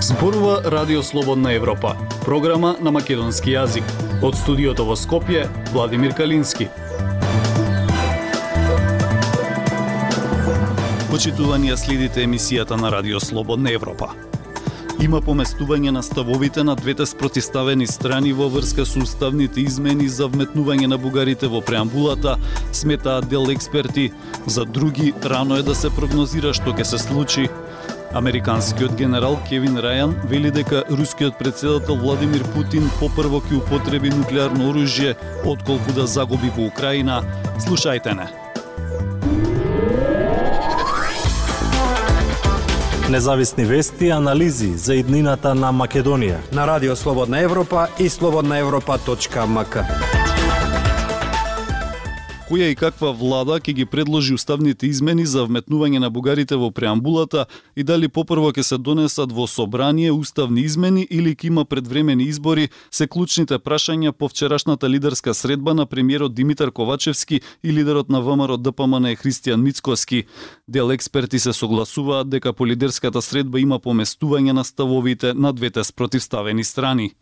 Зборува Радио Слободна Европа, програма на македонски јазик. Од студиото во Скопје, Владимир Калински. Почитувани следите емисијата на Радио Слободна Европа. Има поместување на ставовите на двете спротиставени страни во врска со уставните измени за вметнување на бугарите во преамбулата, сметаат дел експерти. За други, рано е да се прогнозира што ќе се случи. Американскиот генерал Кевин Рајан вели дека рускиот председател Владимир Путин попрво ќе употреби нуклеарно оружје отколку да загуби во Украина. Слушајте не. Независни вести и анализи за иднината на Македонија. На Радио Слободна Европа и слободнаевропа.мк која и каква влада ќе ги предложи уставните измени за вметнување на бугарите во преамбулата и дали попрво ќе се донесат во собрание уставни измени или ќе има предвремени избори се клучните прашања по вчерашната лидерска средба на премиерот Димитар Ковачевски и лидерот на ВМРО ДПМН Христијан Мицкоски. Дел експерти се согласуваат дека по лидерската средба има поместување на ставовите на двете спротивставени страни.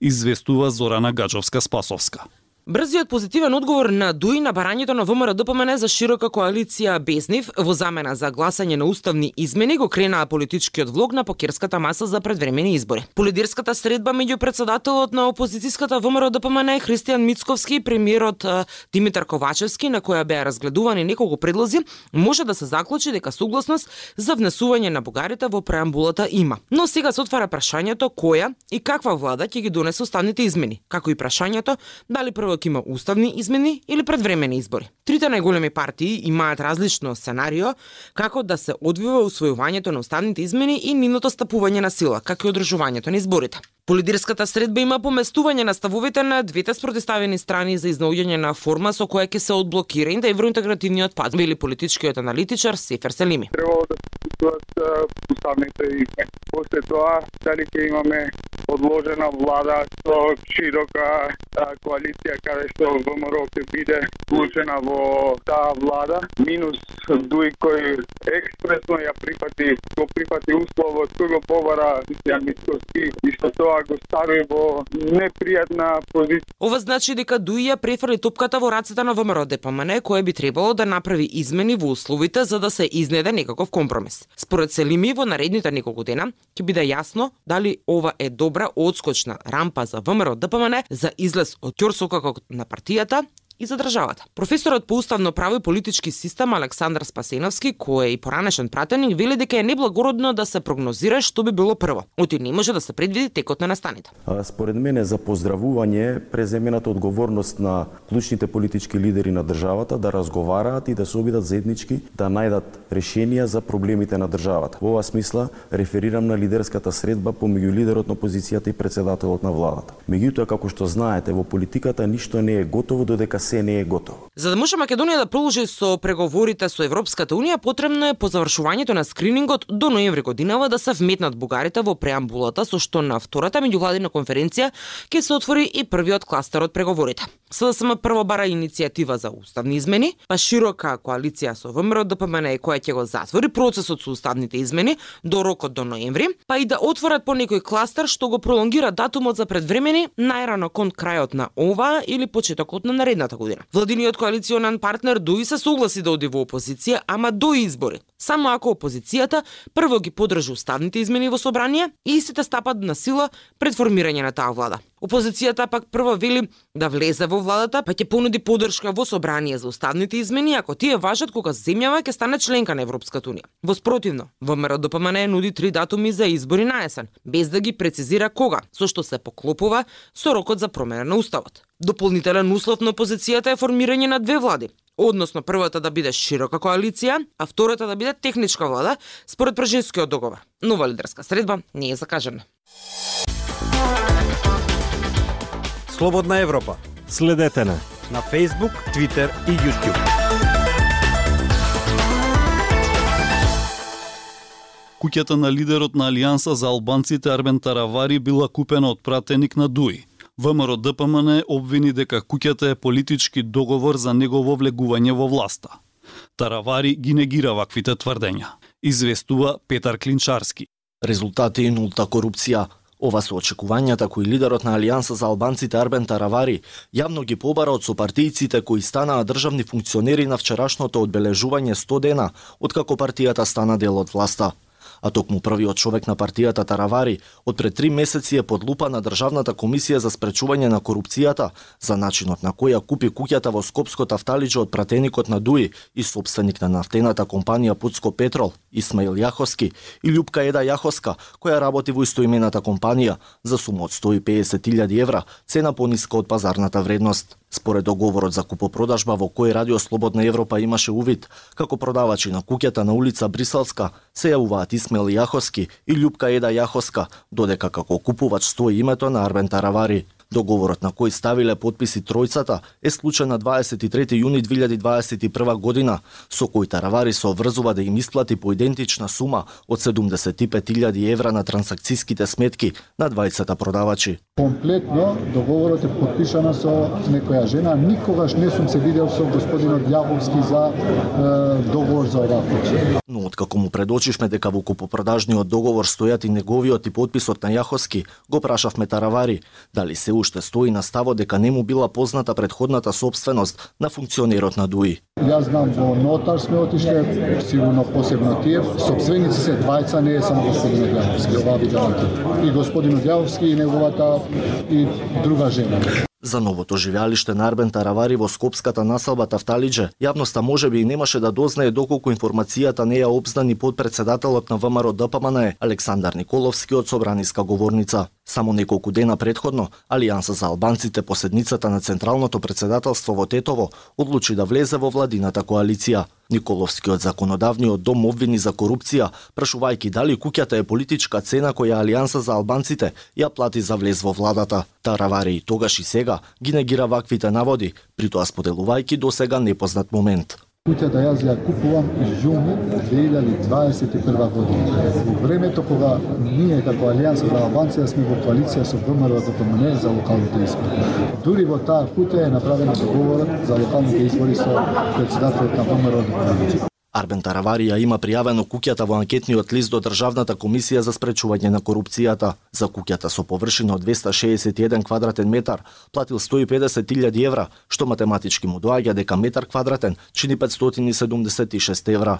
Известува Зорана Гаджовска-Спасовска. Брзиот позитивен одговор на ДУИ на барањето на ВМРО ДПМН за широка коалиција без нив во замена за гласање на уставни измени го кренаа политичкиот влог на покерската маса за предвремени избори. Полидерската средба меѓу председателот на опозицијската ВМРО ДПМН Христијан Мицковски и премиерот Димитар Ковачевски на која беа разгледувани неколку предлози, може да се заклучи дека согласност за внесување на бугарите во преамбулата има. Но сега се отвара прашањето која и каква влада ќе ги донесе уставните измени, како и прашањето дали прво ќе има уставни измени или предвремени избори. Трите најголеми партии имаат различно сценарио како да се одвива усвојувањето на уставните измени и нивното стапување на сила, како и одржувањето на изборите. По лидерската средба има поместување на ставовите на двете спротиставени страни за изнаоѓање на форма со која ќе се одблокира да евроинтегративниот пат, били политичкиот аналитичар Сефер Селими. Требало да се уставните измени. После тоа, дали ќе имаме одложена влада со широка коалиција каде што ВМРО ќе биде вклучена во таа влада, минус Дуј кој експресно ја прифати, го прифати условот кој го побара Јан Митковски и што тоа го стави во непријатна позиција. Ова значи дека Дуј ја префрли топката во рацете на ВМРО ДПМН, кое би требало да направи измени во условите за да се изнеде некаков компромис. Според Селими во наредните неколку дена ќе биде јасно дали ова е добра одскочна рампа за ВМРО ДПМН за излез од ќорсокакот на партијата и за државата. Професорот по уставно право и политички систем Александар Спасеновски, кој е и поранешен пратеник, вели дека е неблагородно да се прогнозира што би било прво. Оти не може да се предвиди текот на настаните. Според мене за поздравување преземената одговорност на клучните политички лидери на државата да разговараат и да се обидат заеднички да најдат решенија за проблемите на државата. Во оваа смисла реферирам на лидерската средба помеѓу лидерот на опозицијата и председателот на владата. Меѓутоа како што знаете во политиката ништо не е готово додека се не е готово. За да може Македонија да продолжи со преговорите со Европската унија, потребно е по завршувањето на скринингот до ноември годинава да се вметнат бугарите во преамбулата со што на втората меѓувладина конференција ќе се отвори и првиот кластер од преговорите. СДСМ прво бара иницијатива за уставни измени, па широка коалиција со ВМРО ДПМН која ќе го затвори процесот со уставните измени до рокот до ноември, па и да отворат по некој кластер што го пролонгира датумот за предвремени најрано кон крајот на ова или почетокот на наредната година. Владиниот коалиционен партнер Дуи се согласи да оди во опозиција, ама до избори. Само ако опозицијата прво ги подржи уставните измени во собрание и истите стапат на сила пред формирање на таа влада. Опозицијата пак прво вели да влезе во владата, па ќе понуди поддршка во собрание за уставните измени ако тие важат кога земјава ќе стане членка на Европската унија. Во спротивно, ВМРО ДПМН нуди три датуми за избори на есен, без да ги прецизира кога, со што се поклопува со рокот за промена на уставот. Дополнителен услов на опозицијата е формирање на две влади, односно првата да биде широка коалиција, а втората да биде техничка влада, според Пржинскиот договор. Нова лидерска средба не е закажена. Слободна Европа. Следете на на Facebook, Twitter и YouTube. Куќата на лидерот на Алијанса за албанците Армен Таравари била купена од пратеник на Дуи. ВМРО ДПМН обвини дека куќата е политички договор за негово влегување во власта. Таравари ги негира ваквите тврдења. Известува Петар Клинчарски. Резултати и нулта корупција. Ова се очекувањата кои лидерот на Алијанса за албанците Арбен Таравари јавно ги побара од сопартијците кои станаа државни функционери на вчерашното одбележување 100 дена откако партијата стана дел од власта а токму првиот човек на партијата Таравари од пред три месеци е под лупа на Државната комисија за спречување на корупцијата за начинот на која купи куќата во Скопско тафталиџе од пратеникот на Дуи и собственик на нафтената компанија Пуцко Петрол, Исмаил Јахоски и Лјупка Еда Јахоска, која работи во истоимената компанија за сума од 150.000 евра, цена пониска од пазарната вредност. Според договорот за купопродажба во кој Радио Слободна Европа имаше увид, како продавачи на куќата на улица Брисалска се јавуваат Исмел Јахоски и Љупка Еда Јахоска, додека како купувач стои името на Арбен Таравари. Договорот на кој ставиле подписи тројцата е случен на 23 јуни 2021 година, со кој Таравари се обврзува да им исплати по идентична сума од 75.000 евра на трансакциските сметки на двајцата продавачи. Комплетно договорот е подпишано со некоја жена. Никогаш не сум се видел со господинот Јаковски за е, договор за оваа Но откако му предочишме дека во купопродажниот договор стојат и неговиот и подписот на Јаховски, го прашавме Таравари дали се уште стои на ставот дека не му била позната предходната собственост на функционерот на ДУИ. Јас знам во нотар сме отишле, сигурно посебно тие. Собственици се двајца, не е само господин Одјавовски, ова ви гарантирам. И господин Одјавовски и неговата и друга жена. За новото живеалиште на Арбен Таравари во Скопската населба Тафталиџе, јавноста можеби и немаше да дознае доколку информацијата не ја обзнани подпредседателот на ВМРО ДПМН Александар Николовски од собраниска говорница. Само неколку дена предходно, Алијанса за албанците по седницата на Централното председателство во Тетово одлучи да влезе во владината коалиција. Николовскиот законодавниот дом обвини за корупција, прашувајќи дали куќата е политичка цена која Алијанса за албанците ја плати за влез во владата. Таравари и тогаш и сега ги негира ваквите наводи, притоа споделувајќи до сега непознат момент. Куќата да јас ја купувам јуни 2021 година. Во времето кога ние како Алијанса за Албанција сме во коалиција со ВМРО ДПМН за локалните избори. Дури во таа куќа е направена договорот за локалните избори со председателот на ВМРО Арбен Тараварија има пријавено куќата во анкетниот лист до Државната комисија за спречување на корупцијата. За куќата со површина од 261 квадратен метар платил 150.000 евра, што математички му доаѓа дека метар квадратен чини 576 евра.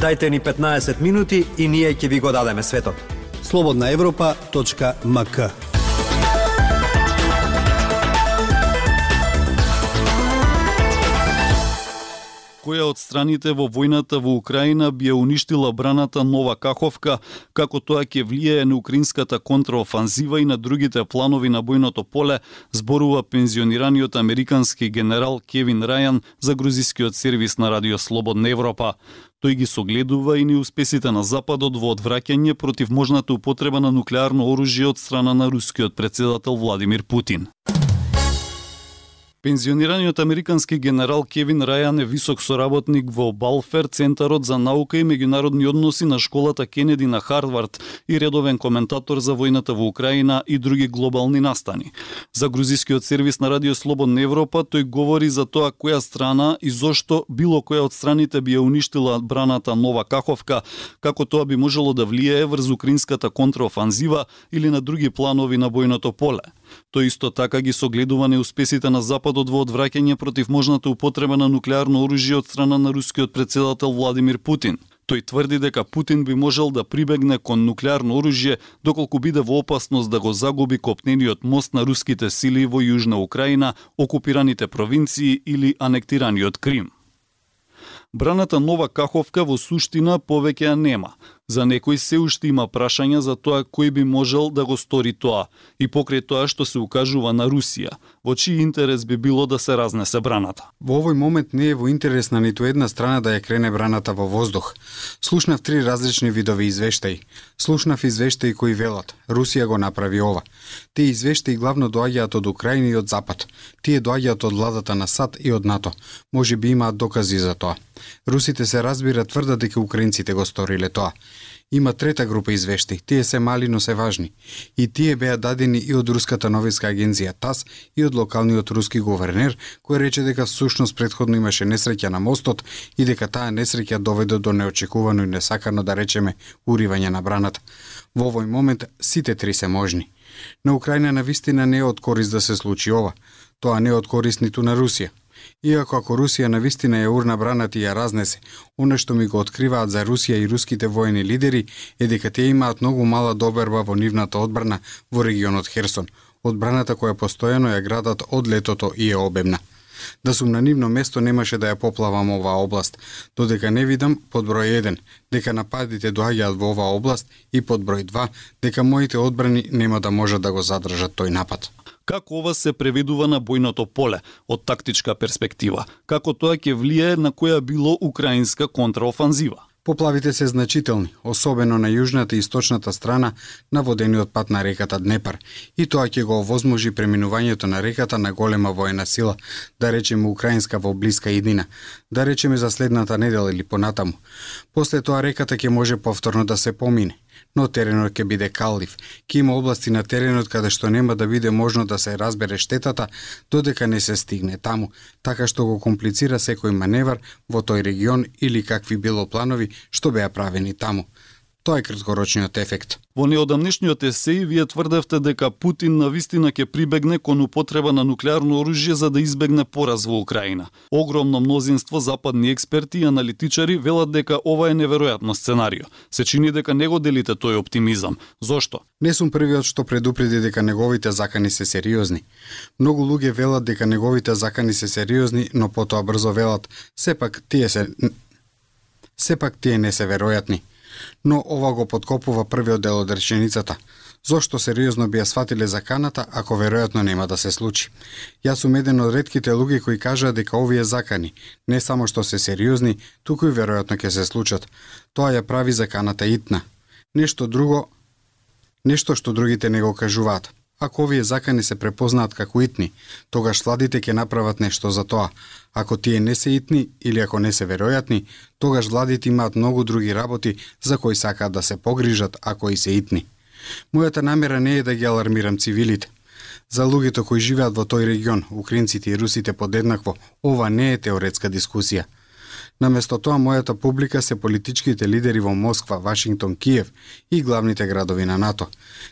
Дайте ни 15 минути и ние ќе ви го дадеме светот. Слободна Европа.мк која од страните во војната во Украина би ја уништила браната Нова Каховка, како тоа ќе влијае на украинската контраофанзива и на другите планови на бојното поле, зборува пензионираниот американски генерал Кевин Рајан за грузискиот сервис на Радио Слободна Европа. Тој ги согледува и неуспесите на Западот во одвраќање против можната употреба на нуклеарно оружје од страна на рускиот председател Владимир Путин. Пензионираниот американски генерал Кевин Рајан е висок соработник во Балфер, Центарот за наука и меѓународни односи на школата Кенеди на Харвард и редовен коментатор за војната во Украина и други глобални настани. За грузискиот сервис на Радио Слободна Европа тој говори за тоа која страна и зошто било која од страните би ја уништила браната Нова Каховка, како тоа би можело да влијае врз украинската контраофанзива или на други планови на бојното поле. Тој исто така ги согледува неуспесите на Западот во одвраќање против можната употреба на нуклеарно оружје од страна на рускиот председател Владимир Путин. Тој тврди дека Путин би можел да прибегне кон нуклеарно оружје доколку биде во опасност да го загуби копнениот мост на руските сили во Јужна Украина, окупираните провинции или анектираниот Крим. Браната Нова Каховка во суштина повеќе ја нема, За некој се уште има прашања за тоа кој би можел да го стори тоа и покрај тоа што се укажува на Русија, во чиј интерес би било да се разнесе браната. Во овој момент не е во интерес на ниту една страна да ја крене браната во воздух. Слушнав три различни видови извештаи. Слушнав извештаи кои велат Русија го направи ова. Тие извештаи главно доаѓаат од Украина и од Запад. Тие доаѓаат од владата на САД и од НАТО. Може би имаат докази за тоа. Русите се разбира тврда дека украинците го сториле тоа. Има трета група извештаи, тие се мали, но се важни. И тие беа дадени и од Руската новинска агенција ТАС и од локалниот руски гувернер, кој рече дека всушност предходно имаше несреќа на мостот и дека таа несреќа доведе до неочекувано и несакано да речеме уривање на браната. Во овој момент сите три се можни. На Украина на вистина не е од корист да се случи ова. Тоа не е од корист ниту на Русија. Иако ако Русија на вистина е урна бранат и ја разнесе, оно што ми го откриваат за Русија и руските воени лидери е дека тие имаат многу мала доберба во нивната одбрана во регионот Херсон, одбраната која постојано ја градат од летото и е обемна. Да сум на нивно место немаше да ја поплавам оваа област, додека не видам под број 1 дека нападите доаѓаат во оваа област и под број 2 дека моите одбрани нема да можат да го задржат тој напад. Како ова се преведува на бојното поле од тактичка перспектива? Како тоа ќе влијае на која било украинска контраофанзива? Поплавите се значителни, особено на јужната и источната страна на водениот пат на реката Днепар, и тоа ќе го овозможи преминувањето на реката на голема воена сила, да речеме украинска во блиска иднина, да речеме за следната недела или понатаму. После тоа реката ќе може повторно да се помине но теренот ќе биде калив. Ке има области на теренот каде што нема да биде можно да се разбере штетата додека не се стигне таму, така што го комплицира секој маневар во тој регион или какви било планови што беа правени таму. Тоа е краткорочниот ефект. Во неодамнешниот есеј вие тврдевте дека Путин на вистина ќе прибегне кон употреба на нуклеарно оружје за да избегне пораз во Украина. Огромно мнозинство западни експерти и аналитичари велат дека ова е неверојатно сценарио. Се чини дека не го делите тој оптимизам. Зошто? Не сум првиот што предупреди дека неговите закани се сериозни. Многу луѓе велат дека неговите закани се сериозни, но потоа брзо велат сепак тие се сепак тие не се веројатни но ова го подкопува првиот дел од реченицата. Зошто сериозно би ја сватиле заканата, ако веројатно нема да се случи? Јас сум еден од редките луѓе кои кажаат дека овие закани не само што се сериозни, туку и веројатно ќе се случат. Тоа ја прави заканата итна. Нешто друго, нешто што другите не го кажуваат. Ако овие закани се препознаат како итни, тогаш владите ќе направат нешто за тоа. Ако тие не се итни или ако не се веројатни, тогаш владите имаат многу други работи за кои сакаат да се погрижат ако и се итни. Мојата намера не е да ги алармирам цивилите. За луѓето кои живеат во тој регион, украинците и русите подеднакво, ова не е теоретска дискусија. Наместо тоа, мојата публика се политичките лидери во Москва, Вашингтон, Киев и главните градови на НАТО.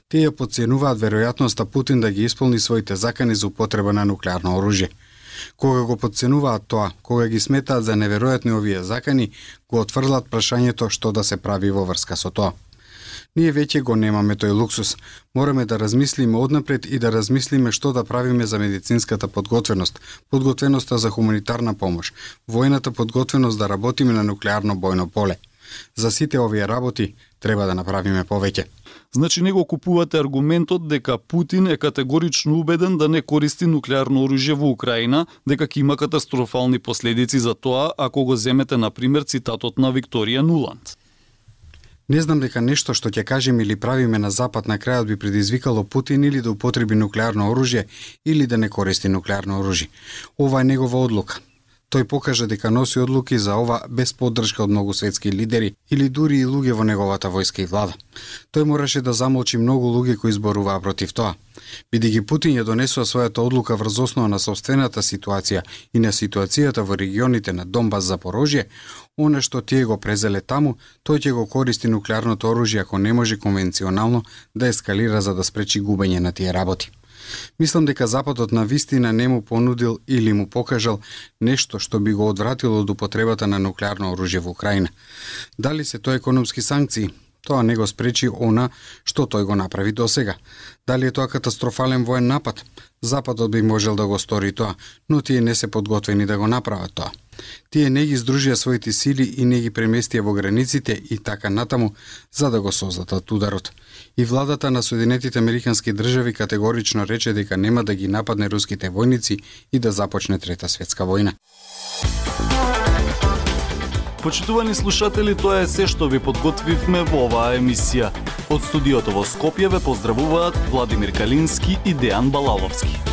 Тие подценуваат веројатноста Путин да ги исполни своите закани за употреба на нуклеарно оружје. Кога го подценуваат тоа, кога ги сметаат за неверојатни овие закани, го отврлат прашањето што да се прави во врска со тоа. Ние веќе го немаме тој луксус. Мораме да размислиме однапред и да размислиме што да правиме за медицинската подготвеност, подготвеноста за хуманитарна помош, војната подготвеност да работиме на нуклеарно бојно поле. За сите овие работи треба да направиме повеќе. Значи не го купувате аргументот дека Путин е категорично убеден да не користи нуклеарно оружје во Украина, дека ќе има катастрофални последици за тоа ако го земете на пример цитатот на Викторија Нуланд. Не знам дека нешто што ќе кажеме или правиме на Запад на крајот би предизвикало Путин или да употреби нуклеарно оружје или да не користи нуклеарно оружје. Ова е негова одлука. Тој покажа дека носи одлуки за ова без поддршка од многу светски лидери или дури и луѓе во неговата војска и влада. Тој мораше да замолчи многу луѓе кои зборуваа против тоа. Бидејќи Путин ја донесува својата одлука врз основа на собствената ситуација и на ситуацијата во регионите на Донбас Запорожје, она што тие го презеле таму, тој ќе го користи нуклеарното оружје ако не може конвенционално да ескалира за да спречи губење на тие работи. Мислам дека Западот на вистина не му понудил или му покажал нешто што би го одвратило од употребата на нуклеарно оружје во Украина. Дали се тоа економски санкции? Тоа не го спречи она што тој го направи до сега. Дали е тоа катастрофален воен напад? Западот би можел да го стори тоа, но тие не се подготвени да го направат тоа. Тие не ги здружија своите сили и не ги преместија во границите и така натаму за да го создадат ударот. И владата на Соединетите Американски држави категорично рече дека нема да ги нападне руските војници и да започне Трета светска војна. Почитувани слушатели, тоа е се што ви подготвивме во оваа емисија. Од студиото во Скопје ве поздравуваат Владимир Калински и Дејан Балаловски.